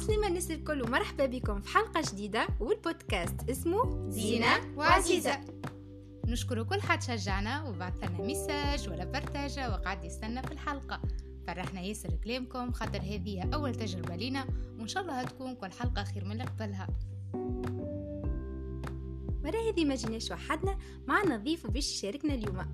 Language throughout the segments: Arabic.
عسلامة الناس الكل ومرحبا بكم في حلقة جديدة والبودكاست. اسمه زينة وعزيزة نشكر كل حد شجعنا وبعث لنا ميساج ولا برتاجة وقعد يستنى في الحلقة. فرحنا ياسر كلامكم خاطر هذه أول تجربة لينا وإن شاء الله هتكون كل حلقة خير من اللي قبلها. مرة هذه ما جيناش وحدنا معنا ضيف باش يشاركنا اليوم.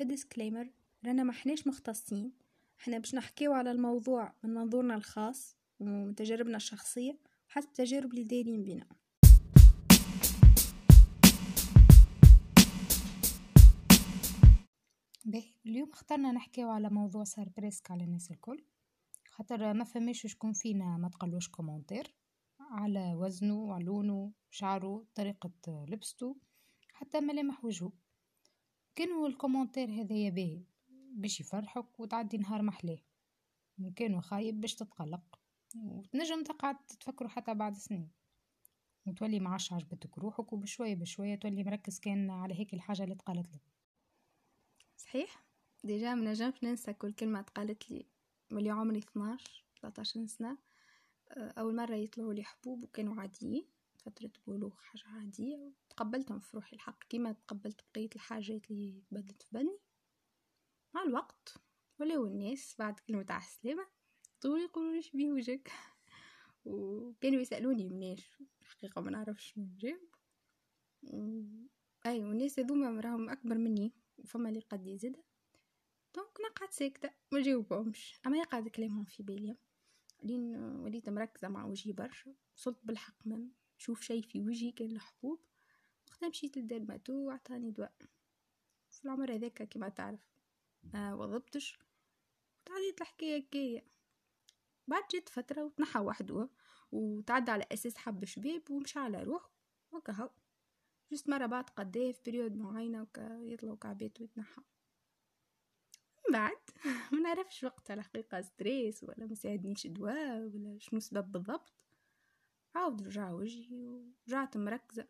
Disclaimer رانا ما احناش مختصين. إحنا باش نحكيو على الموضوع من منظورنا الخاص ومن تجاربنا الشخصية وحسب تجارب اللي دايرين بينا. باهي اليوم اخترنا نحكيو على موضوع صار presque على الناس الكل. خاطر ما فماش شكون فينا ما تقلوش commentaire على وزنه على لونه شعره طريقة لبسته حتى ملامح وجهه. كانوا ال commentaire هذايا باهي. باش يفرحك وتعدي نهار محلاه. كانوا خايب باش تتقلق. وتنجم تقعد تفكروا حتى بعد سنين. وتولي معاش عجبتك روحك وبشوية بشوية تولي مركز كان على هيك الحاجة اللي تقالت لك. صحيح؟ déjà ما نجمش ننسى كل كلمة تقالت لي. ملي عمري 12 13 سنة أول مرة يطلعوا لي حبوب وكانوا عاديين فترة بلوغ حاجة عادية وتقبلتهم في روحي الحق. كيما تقبلت بقية الحاجات اللي بدت في بالي. مع الوقت ولاو الناس بعد كلمة على السلامة طول يقولوا ليش بيه وجهك. وكانوا يسألوني مناش الحقيقة ما نعرفش نجاوب أي والناس هذوما راهم أكبر مني وفما اللي قد يزيد. دونك نقعد ساكتة ما جاوبهمش. أما يقعد كلامهم في بالي. لين وليت مركزة مع وجهي برشا وصلت بالحق ما نشوف شي في وجهي كان الحبوب. وقتها مشيت لل dermato وعطاني دواء. في العمر هذاك كما تعرف. ما وضبتش وتعديت الحكاية كاية بعد جيت فترة وتنحى وحده وتعدى على أساس حب شباب ومشى على روح وكهو juste مرة بعد قديه في période معينة وكا يطلعوا كعبات ويتنحى. بعد ما نعرفش وقتها الحقيقة ستريس ولا مساعدنيش دواء ولا شنو سبب بالضبط. عاود رجع وجهي ورجعت مركزة.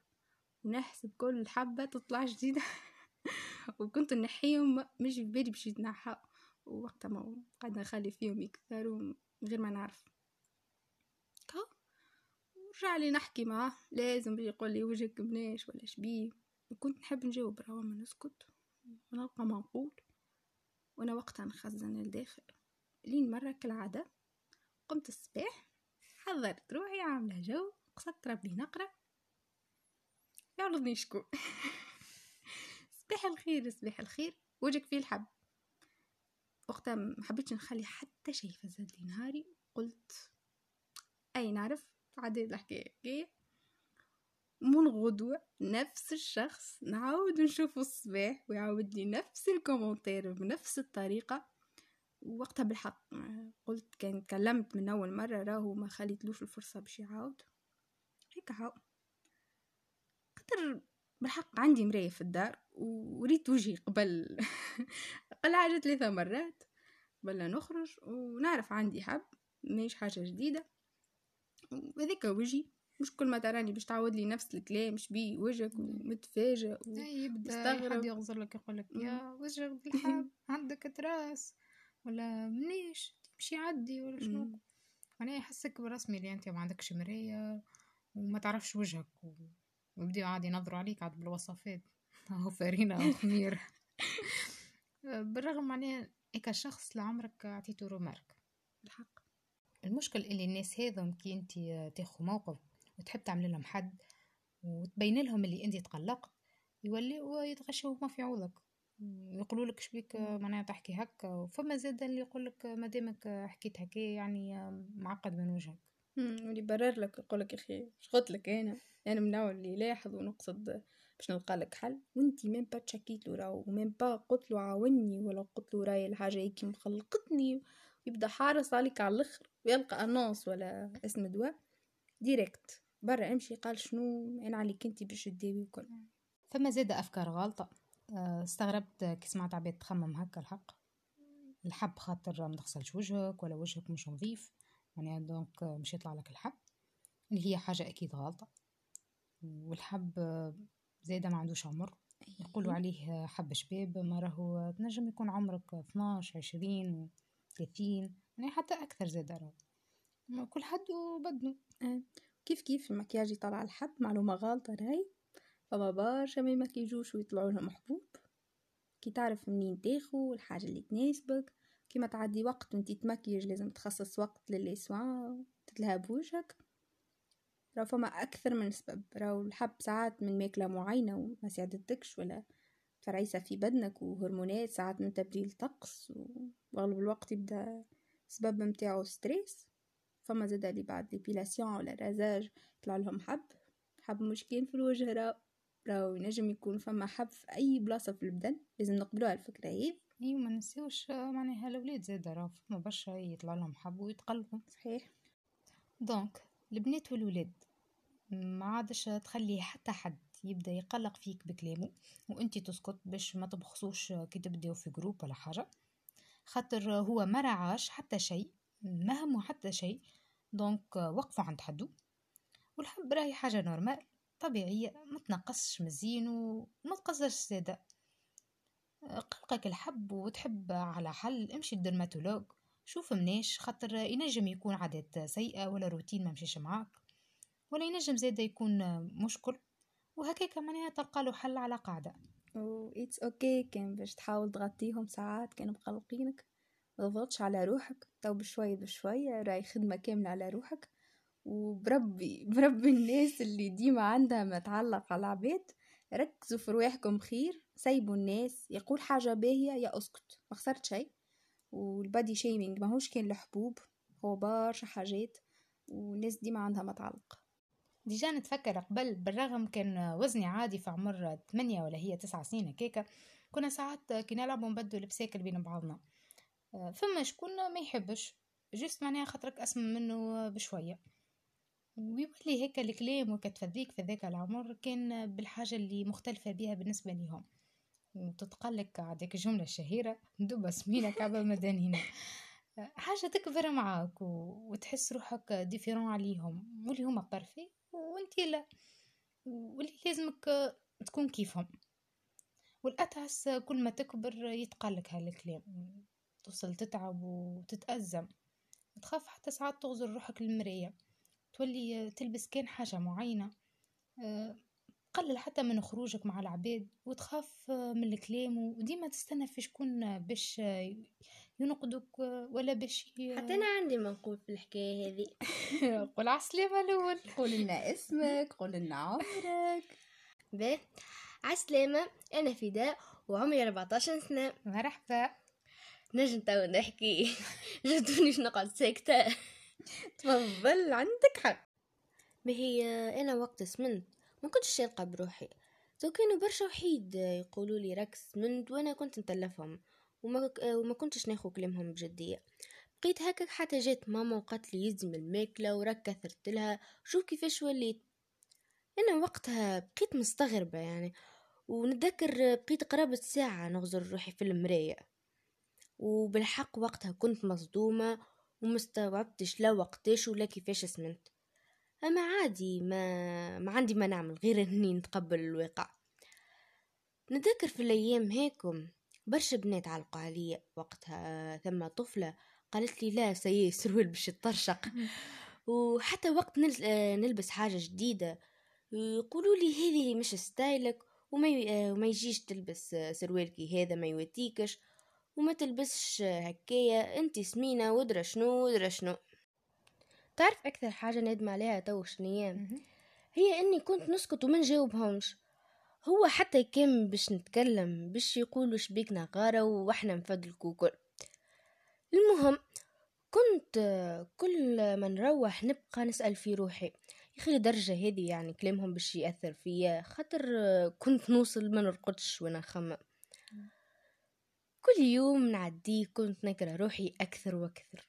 ونحسب كل حبة تطلع جديدة. وكنت نحيهم مش في بالي باش يتنحى. ووقتها ما قاعدة نخلي فيهم يكثروا من غير ما نعرف. ورجع لي نحكي معاه. لازم يقول لي وجهك بناش ولا شبيه. وكنت نحب نجاوب راهو ما نسكت. ونلقى ما نقول وأنا وقتها نخزن الداخل لين مرة كالعادة قمت الصباح حضرت روحي عاملة جو قصدت ربي نقرأ. يعرضني شكون صباح الخير صباح الخير. وجهك فيه الحب. وقتها ما حبيتش نخلي حتى شي فزاد لي نهاري. قلت أي نعرف عديت الحكاية من غدوة نفس الشخص نعاود نشوفه الصباح ويعاود لي نفس الكومنتير بنفس الطريقة. ووقتها بالحق قلت كان تكلمت من أول مرة راهو ما خليتلوش الفرصة باش يعاود. هيك عاود خاطر بالحق عندي مراية في الدار. وريت وجهي قبل قل حاجة ثلاثة مرات قبل نخرج ونعرف عندي حب ماهيش حاجة جديدة. وهذاك وجهي مش كل ما تراني باش تعاود لي نفس الكلام بيه وجهك ومتفاجئ ومستغرب حد يغزر لك يقول لك يا وجهك بالحب عندك تراس ولا منيش تمشي عدي ولا شنو. أنا يحسك برسمي اللي أنت ما عندكش مراية وما تعرفش وجهك ويبداو عاد ينظروا عليك عاد بالوصفات. هو فارينة أو خمير. بالرغم معناها هيك الشخص لعمرك عطيته رومارك. الحق. المشكل اللي الناس هذم كي أنت تاخذ موقف وتحب تعمل لهم حد وتبين لهم اللي أنت تقلقت يوليوا يتغشوا ما في عوضك. يقولوا لك شبيك معناها تحكي هكا فما زاد اللي يقول لك ما دامك حكيت هكا يعني معقد من وجهك. واللي برر لك يقول لك يا أخي شغلت لك أنا. أنا من النوع اللي يلاحظ ونقصد باش نلقى لك حل. وانتي ميم با تشكيت له راهو ميم با قلت له عاوني ولا قلت له راي الحاجة هيك مخلقتني ويبدا حارس عليك على الأخر ويلقى أنونس ولا اسم دواء ديريكت برا امشي قال شنو أنا عليك انتي باش تداوي وكل فما زاد أفكار غلطه آه، استغربت كي سمعت عباد تخمم هكا الحق. الحب خاطر ما تغسلش وجهك ولا وجهك مش نظيف. يعني دونك مش يطلع لك الحب. اللي هي حاجة أكيد غلطة والحب زايدة ما عندوش عمر. يقولوا عليه حب شباب ما راهو تنجم يكون عمرك 12 20 ثلاثين يعني حتى أكثر زاد راهو كل حد وبدنه. آه. كيف كيف المكياج يطلع الحب معلومة غلطة راي. فما برشا ما يمكيجوش ويطلعوا لهم حبوب. كي تعرف منين تاخو الحاجة اللي تناسبك. كيما تعدي وقت وانتي تمكيج لازم تخصص وقت لل soin تتلهى بوجهك راهو فما أكثر من سبب راهو الحب ساعات من ماكلة معينة وما ساعدتكش ولا فرعيسة في بدنك وهرمونات ساعات من تبديل طقس وأغلب الوقت يبدأ سبب متاعو stress فما زادا اللي بعد dépilation ولا rasage يطلع لهم حب حب مش كان في الوجه راهو راهو ينجم يكون فما حب في أي بلاصة في البدن لازم نقبلوها الفكرة هذي. إي ما نسيوش معناها الأولاد زاد راه فما برشا يطلع لهم حب ويتقلبوا. صحيح. donc البنات والولاد. ما عادش تخلي حتى حد يبدأ يقلق فيك بكلامه وأنت تسكت باش ما تبخصوش كي تبداو في groupe ولا حاجة. خاطر هو ما رعاش حتى شيء ما همه حتى شيء donc وقفوا عند حدو والحب راهي حاجة normale طبيعية ما تنقصش من زين وما تقصرش إذا قلقك الحب وتحب على حل امشي لل dermatologue شوف مناش خاطر ينجم يكون عادات سيئة ولا روتين ما مشيش معاك. ولا ينجم زادا يكون مشكل وهكاك معناها تلقى له حل على قاعدة. و it's okay كان باش تحاول تغطيهم ساعات كانوا مقلقينك. متضغطش على روحك تو بشوية بشوية راي خدمة كاملة على روحك. وبربي بربي الناس اللي ديما عندها ما تعلق على العباد ركزوا في رواحكم خير سيبوا الناس يقول حاجة باهية يا اسكت ما خسرت شيء. وال body shaming ماهوش كان الحبوب هو برشا حاجات والناس ديما عندها ما تعلق. déjà نتفكر قبل بالرغم كان وزني عادي في عمر 8 ولا هي 9 سنين هكاكا كنا ساعات كي نلعبوا نبدلو البساكل بين بعضنا. فما شكون ما يحبش جست معناها خاطرك اسم منه بشوية. ويولي هيك الكلام وكتفذيك في ذاك العمر كان بالحاجة اللي مختلفة بها بالنسبة لهم وتتقلك هذيك الجملة الشهيرة ندب سمينك عبا مدانينا حاجة تكبر معاك وتحس روحك ديفيرون عليهم واللي هما بارفي وانت لا. واللي لازمك تكون كيفهم. والأتعس كل ما تكبر يتقلك هالكلام. توصل تتعب وتتأزم. تخاف حتى ساعات تغزر روحك المراية تولي تلبس كان حاجة معينة. آه، قلل حتى من خروجك مع العباد. وتخاف من الكلام. وديما تستنى في شكون باش ينقدك ولا باش حتى أنا عندي منقول في الحكاية هذه. قول عسلامة الأول. قول لنا اسمك قول لنا عمرك. باهي. عسلامة أنا فداء وعمري 14 سنة. مرحبا. نجم تو نحكي. جدوني نقعد ساكتة. تفضل عندك حق. هي أنا وقت سمنت. ما كنتش شالقة بروحي تو كانوا برشا وحيد يقولوا لي راك سمنت وأنا كنت نتلفهم. وما, وما كنتش ناخو كلامهم بجدية. بقيت هكا حتى جات ماما وقالت لي يلزم الماكلة وراك كثرت لها. شوف كيفاش وليت. أنا وقتها بقيت مستغربة يعني. ونتذكر بقيت قرابة ساعة نغزر روحي في المراية. وبالحق وقتها كنت مصدومة ومستوعبتش لا وقتاش ولا كيفاش سمنت. أما عادي ما ما عندي ما نعمل غير إني نتقبل الواقع. نتذكر في الأيام هيكم برشا بنات علقوا عليا وقتها ثم طفلة قالت لي لا سي سروال باش يطرشق. وحتى وقت نلبس حاجة جديدة يقولوا لي هذه مش style ك وما وما يجيش تلبس سروال كي هذا ما يواتيكش وما تلبسش هكايا انت سمينة ودرا شنو ودرا شنو. تعرف أكثر حاجة ندم عليها تو شنية هي إني كنت نسكت وما نجاوبهمش. هو حتى كان باش نتكلم باش يقولوا شبيك نغارة وإحنا نفدلكوا كل المهم كنت كل ما نروح نبقى نسأل في روحي. يخي الدرجة هذه يعني كلامهم باش يأثر فيا خاطر كنت نوصل ما نرقدش وأنا خمم كل يوم نعديه كنت نكره روحي أكثر وأكثر.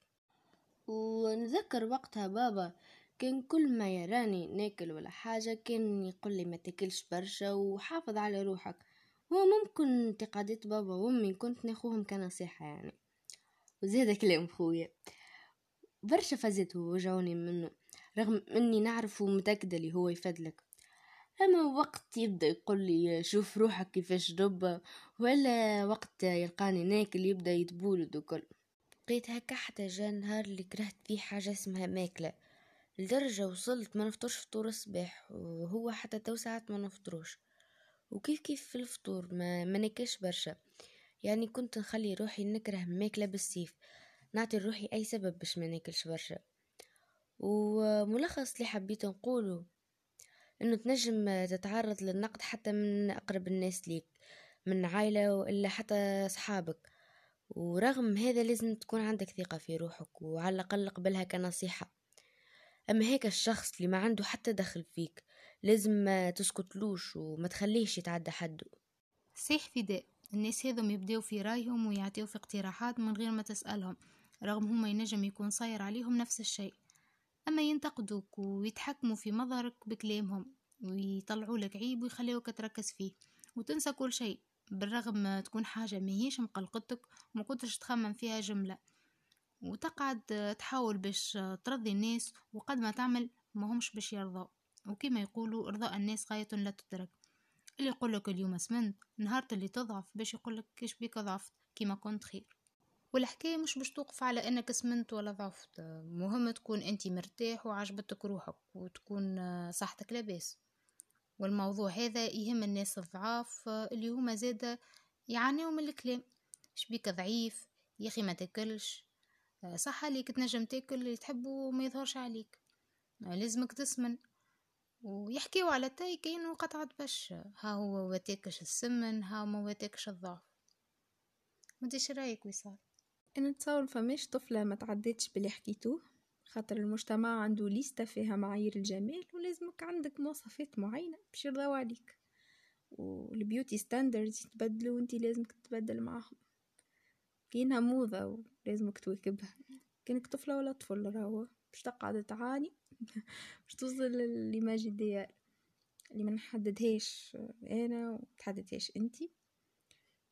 ونذكر وقتها بابا كان كل ما يراني ناكل ولا حاجة كان يقول لي ما تاكلش برشا وحافظ على روحك. هو ممكن انتقادات بابا وأمي كنت ناخوهم كنصيحة يعني. وزيادة كلام خويا. برشا فازت وجعوني منه رغم إني نعرف ومتأكدة اللي هو يفدلك أما وقت يبدأ يقول لي شوف روحك كيفاش دب ولا وقت يلقاني ناكل يبدأ يتبولد وكل بقيت هكا حتى جا نهار اللي كرهت فيه حاجة اسمها ماكلة. لدرجة وصلت ما نفطرش فطور الصباح وهو حتى تو ساعات ما نفطروش. وكيف كيف في الفطور؟ ما, ما ناكلش برشا. يعني كنت نخلي روحي نكره ماكلة بالسيف. نعطي روحي أي سبب باش ما ناكلش برشا. وملخص اللي حبيت نقوله إنه تنجم تتعرض للنقد حتى من أقرب الناس ليك من عائلة وإلا حتى صحابك ورغم هذا لازم تكون عندك ثقة في روحك وعلى الأقل قبلها كنصيحة. أما هيك الشخص اللي ما عنده حتى دخل فيك لازم ما تسكتلوش وما تخليش يتعدى حده. صيح فداء الناس هذم يبداو في رأيهم ويعطيو في اقتراحات من غير ما تسألهم رغم هما ينجم يكون صاير عليهم نفس الشيء. أما ينتقدوك ويتحكموا في مظهرك بكلامهم ويطلعوا لك عيب ويخليوك تركز فيه. وتنسى كل شيء بالرغم تكون حاجة مهيش مقلقتك وما كنتش تخمم فيها جملة. وتقعد تحاول باش ترضي الناس وقد ما تعمل ما همش باش يرضوا. وكما يقولوا ارضاء الناس غاية لا تدرك. اللي يقولك اليوم أسمنت نهار اللي تضعف باش يقولك كيش بيك ضعفت كيما كنت خير. والحكاية مش باش توقف على إنك أسمنت ولا ضعفت. مهم تكون أنت مرتاح وعجبتك روحك وتكون صحتك لاباس. والموضوع هذا يهم الناس الضعاف اللي هما زادة يعانيوا من الكلام. شبيك ضعيف يا أخي ما تاكلش صح عليك تنجم تاكل اللي تحبه وما يظهرش عليك. لازمك تسمن. ويحكيو على التاي كاين قطعة بش ها هو وتاكش السمن ها هو وتاكش الضعف. وديش رأيك وصال أنا نتصور فماش طفلة ما تعديتش باللي حكيتوه خاطر المجتمع عنده ليستة فيها معايير الجمال ولازمك عندك مواصفات معينة باش يرضاو عليك. وال beauty standards يتبدلوا وانتي لازمك تتبدل معاهم. كاينها موضة ولازمك تواكبها كانك طفلة ولا طفل راهو باش تقعد تعاني. باش توصل لل image idéale اللي ما نحددهاش أنا وتحددهاش أنتي.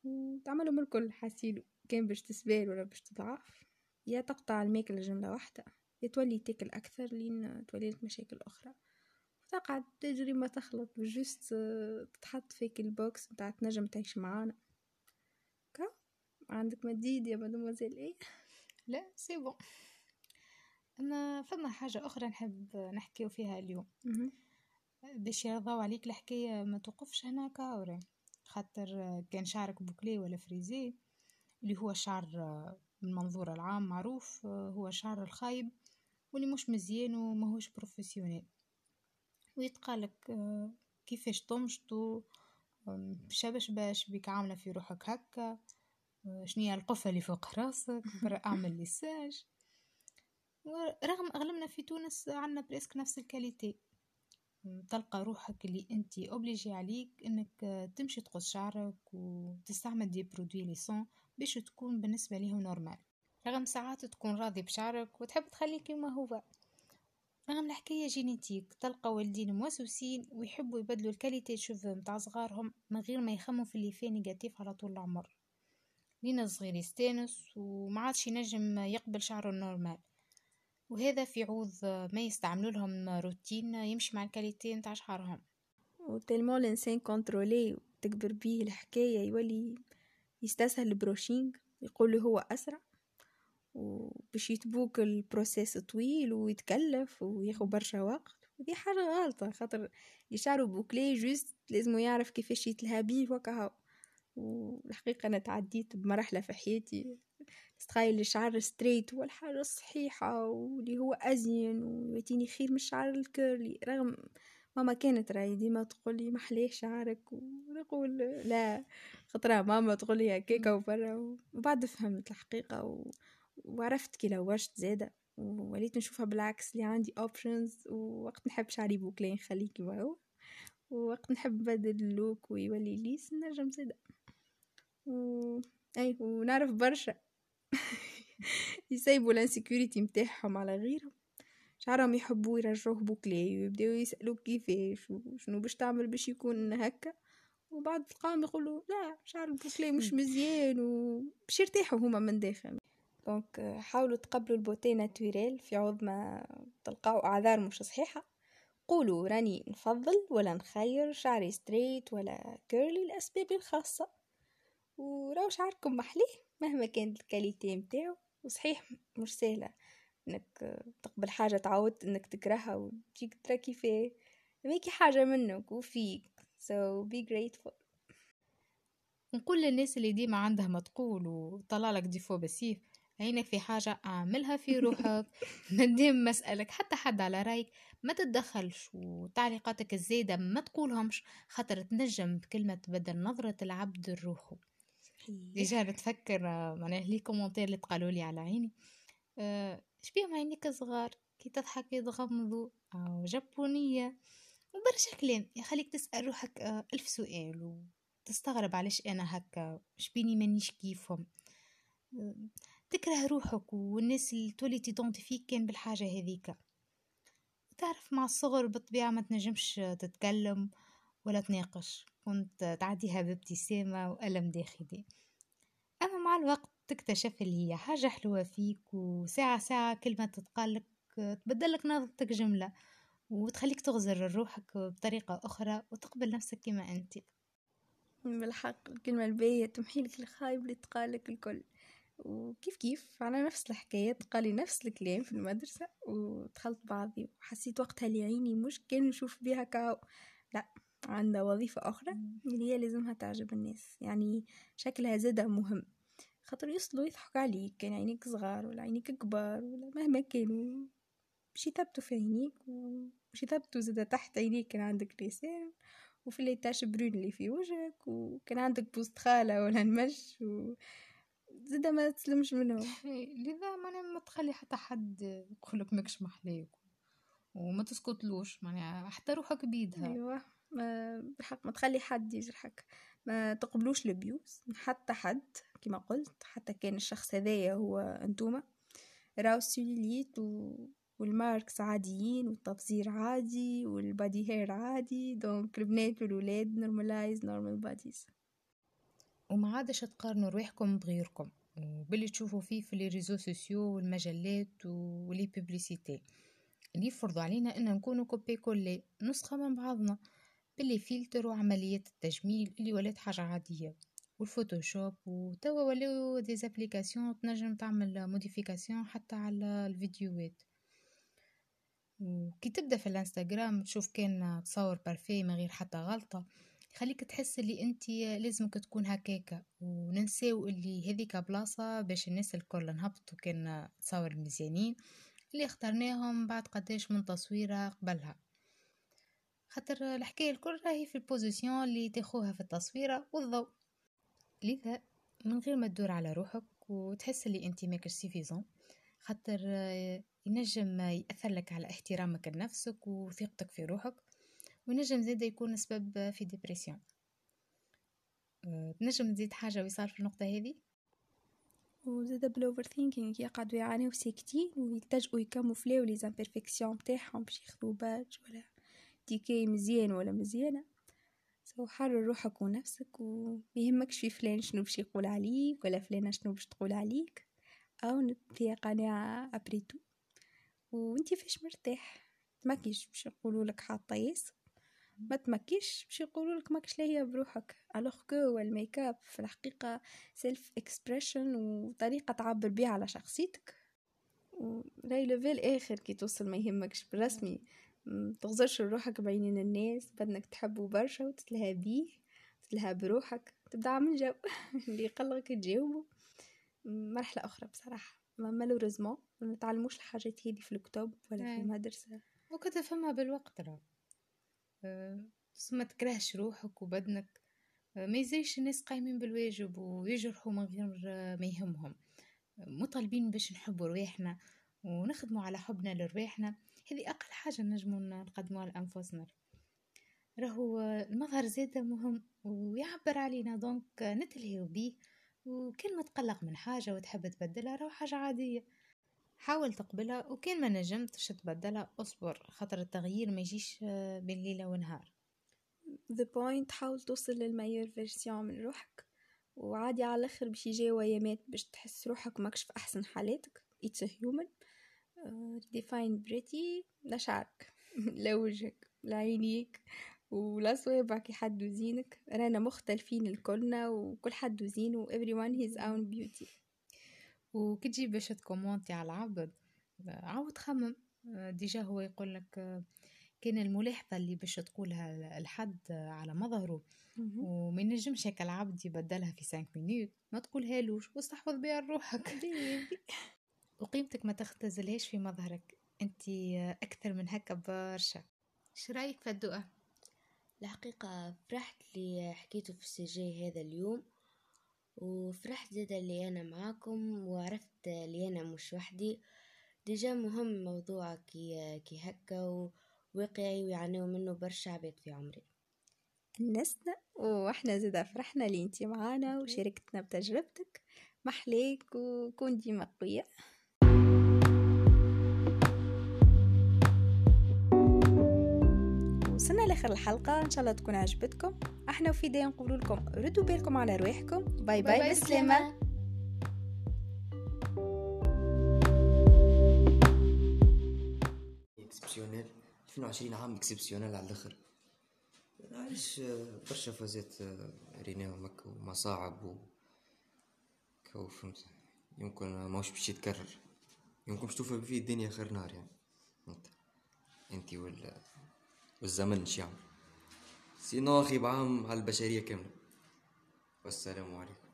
وتعملوا من الكل حاسيلو كان باش تسمان ولا باش تضعف. يا تقطع الماكلة جملة واحدة يا تولي تاكل أكثر لين تولي لك مشاكل أخرى. تقعد تجري ما تخلط ب juste تتحط فيك ال box متاع تنجم تعيش معانا. عندك ما تزيد يا مادموزيل إيه؟ لا c'est bon. اما فما حاجة أخرى نحب نحكيو فيها اليوم. باش يرضاو عليك الحكاية ما توقفش هنا كاوري خاطر كان شعرك bouclé ولا frisé اللي هو الشعر من منظور العام معروف هو الشعر الخايب واللي مش مزيان وماهوش professionnel. ويتقالك كيفاش طمشتو؟ شبش باش بيك عاملة في روحك هكا. شنية القفة اللي فوق راسك أعمل lissage. رغم أغلبنا في تونس عنا presque نفس ال qualité. تلقى روحك اللي أنت obligé عليك إنك تمشي تقص شعرك وتستعمل des produits lissants باش تكون بالنسبة ليهم normal رغم ساعات تكون راضي بشعرك وتحب تخليه كما هو. رغم الحكاية génétique تلقى والدين موسوسين ويحبوا يبدلوا ال qualité cheveux متاع صغارهم من غير ما يخموا في اللي فيه négatif على طول العمر. لين الصغير يستانس وما عادش ينجم يقبل شعره ال normal. وهذا في عوض ما يستعملوا لهم روتين يمشي مع ال qualité نتاع شعرهم. و tellement الإنسان contrôlé وتكبر بيه الحكاية يولي يستسهل ال brushing يقول هو أسرع وباش يتبوك ال process طويل ويتكلف وياخد برشا وقت. ودي حاجة غلطة خاطر اللي شعره bouclé juste لازم يعرف كيفاش يتلهى بيه وكهو والحقيقة أنا تعديت بمرحلة في حياتي تخيل الشعر straight هو الحاجة الصحيحة واللي هو أزين ويعطيني خير من الشعر ال curly رغم ماما كانت راهي ديما تقولي محليه شعرك ونقول لا خطرة ماما تقولي هكاكا وبرا وبعد فهمت الحقيقة و... وعرفت كي لوجت زادة ووليت نشوفها بالعكس اللي عندي options ووقت نحب شعري bouclé نخليه كيما هو ووقت نحب نبدل ال look ويولي lisse نجم زادة. و... أي ونعرف برشا. يسيبوا ال insecurity متاعهم على غيرهم. شعرهم يحبوا يرجعوه bouclé ويبداو يسألوك كيفاش وشنو باش تعمل باش يكون هكا. وبعد تلقاهم يقولوا لا شعر ال bouclé مش مزيان وباش يرتاحوا هما من داخل. donc حاولوا تقبلوا ال beauté naturelle في عوض ما تلقاو أعذار مش صحيحة. قولوا راني نفضل ولا نخير شعري straight ولا curly لأسبابي الخاصة. وراو شعركم محليه مهما كانت ال qualité متاعو وصحيح مش سهلة إنك تقبل حاجة تعودت إنك تكرهها وتجيك ترى كيفاه ماكي حاجة منك وفيك so be grateful. نقول للناس اللي ديما عندها ما تقول وطلع لك défaut بسيف عينك في حاجة اعملها في روحك نديم مسألك حتى حد على رأيك ما تتدخلش وتعليقاتك الزايدة ما تقولهمش خاطر تنجم بكلمة تبدل نظرة العبد لروحه. déjà نتفكر معناه les commentaires اللي تقالوا لي على عيني. أه شبيهم عينيك صغار كي تضحك يتغمضوا أو جبونية وبرشا كلام يخليك تسأل روحك آه، ألف سؤال وتستغرب علاش أنا هكا شبيني مانيش كيفهم. آه، تكره روحك والناس اللي تولي ت identifie يك كان بالحاجة هذيك تعرف مع الصغر بالطبيعة ما تنجمش تتكلم ولا تناقش. كنت تعديها بابتسامة وألم داخلي. أما مع الوقت تكتشف اللي هي حاجة حلوة فيك وساعة ساعة كلمة تتقالك تبدلك نظرتك جملة وتخليك تغزر روحك بطريقة أخرى وتقبل نفسك كما أنت. بالحق الكلمة الباهية تمحيلك الخايب اللي تقالك الكل. وكيف كيف؟ على نفس الحكاية تقالي نفس الكلام في المدرسة ودخلت بعضي. وحسيت وقتها اللي عيني مش كان نشوف بيها كاو لا. عندها وظيفة أخرى اللي هي لازمها تعجب الناس. يعني شكلها زادة مهم. خاطر يوصلوا يضحكوا عليك كان عينيك صغار ولا عينيك كبار ولا مهما كانوا. باش يثبتوا في عينيك وباش يثبتوا زادا تحت عينيك كان عندك لسان وفي اللي تاش برون اللي في وجهك وكان عندك بوست خالة ولا نمش و... زادا ما تسلمش منهم. لذا معناها ما تخلي حتى حد يقولك ماكش محليك وما تسكتلوش. معناها حتى روحك بيدها. أيوه. ما بحق ما تخلي حد يجرحك. ما تقبلوش ال abuse حتى حد كما قلت حتى كان الشخص هذايا هو انتوما. راو السيلوليت و... وال marks عاديين والتفزير عادي وال body hair عادي. donc البنات والولاد normalize normal bodies وما عادش تقارنوا رواحكم بغيركم وباللي تشوفوا فيه في les réseaux sociaux والمجلات و les publicités اللي يفرضوا علينا إن نكونوا copier-coller نسخة من بعضنا. بال les filtres وعمليات التجميل اللي ولات حاجة عادية وال Photoshop وتوا ولاو des applications تنجم تعمل modification حتى على الفيديوهات. وكي تبدأ في الانستغرام تشوف كان تصور parfaites من غير حتى غلطة خليك تحس اللي أنت لازمك تكون هكاكا. وننساو اللي هذيك بلاصة باش الناس الكل نهبطوا كان تصور مزيانين اللي اخترناهم بعد قداش من تصويرة قبلها. خاطر الحكاية الكل راهي في ال position اللي تاخوها في التصويرة والضوء. لذا من غير ما تدور على روحك وتحس اللي أنت ماكش suffisant خاطر ينجم يأثر لك على احترامك لنفسك وثقتك في روحك ونجم زيدا يكون سبب في dépression أه، نجم نزيد حاجة ويصار في النقطة هذه؟ وزيدا بال overthinking يقعدوا يعانيو ساكتين ويلتجئوا يكاموفلاو les imperfections بتاعهم باش ياخذوا باج ولا ديكي مزيان ولا مزيانة. so حرر روحك ونفسك وميهمكش في فلان شنو باش يقول عليك ولا فلانة شنو باش تقول عليك. أو في قناعة après tout وانتي فاش مرتاح. تماكيش باش يقولوا لك حاطة ياس ما تمكيش باش يقولوا لك ماكش لاهيه بروحك. alors que الميك اب في الحقيقة self expression وطريقة تعبر بها على شخصيتك. راي level اخر كي توصل ما يهمكش بالرسمي. تغزرش روحك بعينين الناس بدنك تحبه برشا وتتلهى بيه تتلهى بروحك تبدأ من جو اللي يقلقك تجاوبه مرحلة أخرى بصراحة malheureusement ما نتعلموش الحاجات هذي في الكتب ولا في المدرسة. وكنت بالوقت راه. بس ما تكرهش روحك وبدنك. ما يزيش الناس قايمين بالواجب ويجرحوا من غير ما يهمهم. مطالبين باش نحبوا رواحنا. ونخدموا على حبنا لرواحنا هذه أقل حاجة نجموا نقدموها لأنفسنا. راهو المظهر زيادة مهم ويعبر علينا. donc نتلهيو بيه وكل ما تقلق من حاجة وتحب تبدلها راهو حاجة عادية. حاول تقبلها وكان ما نجمتش تبدلها أصبر خاطر التغيير ما يجيش بين ليلة ونهار. The point حاول توصل لل meilleure version من روحك وعادي على الآخر باش يجي ايامات باش تحس روحك ماكش في أحسن حالاتك. It's a human. Define pretty لا شعرك. لا وجهك لا عينيك ولا صوابعك يحدوا زينك. رانا مختلفين الكلنا وكل حد زين و everyone his own beauty. وكي تجي باش تكومونتي على العبد عاود خمم déjà هو يقول لك كان الملاحظة اللي باش تقولها الحد على مظهره. وما ينجمش هيك العبد يبدلها في 5 minutes ما تقولها لوش واستحفظ بها روحك وقيمتك ما تختزلهاش في مظهرك. أنت أكثر من هكا برشا. إيش رأيك في الدعاء الحقيقة فرحت اللي حكيته في ال sujet هذا اليوم وفرحت زيادة اللي أنا معاكم وعرفت اللي أنا مش وحدي. déjà مهم موضوع كي, كي هكا وواقعي ويعانيو منه برشا عباد في عمري. نسنا وإحنا زيدا فرحنا اللي انتي معانا وشاركتنا بتجربتك. محليك وكون ديما قوية. وصلنا لاخر الحلقة. إن شاء الله تكون عجبتكم. أحنا وفي دايما نقول لكم ردوا بالكم على رواحكم. bye bye, bye بسلامة. اكسبسيونيل 22 عام اكسبسيونيل على الآخر. علاش برشا فازات ريناهم هكا ومصاعب و كو فهمت. يمكن ماهوش باش يتكرر. يمكن باش توفى فيه الدنيا خير نار يعني. انت انت وال والزمن شيعم سينو أخي بعام على البشرية كاملة؟ والسلام عليكم.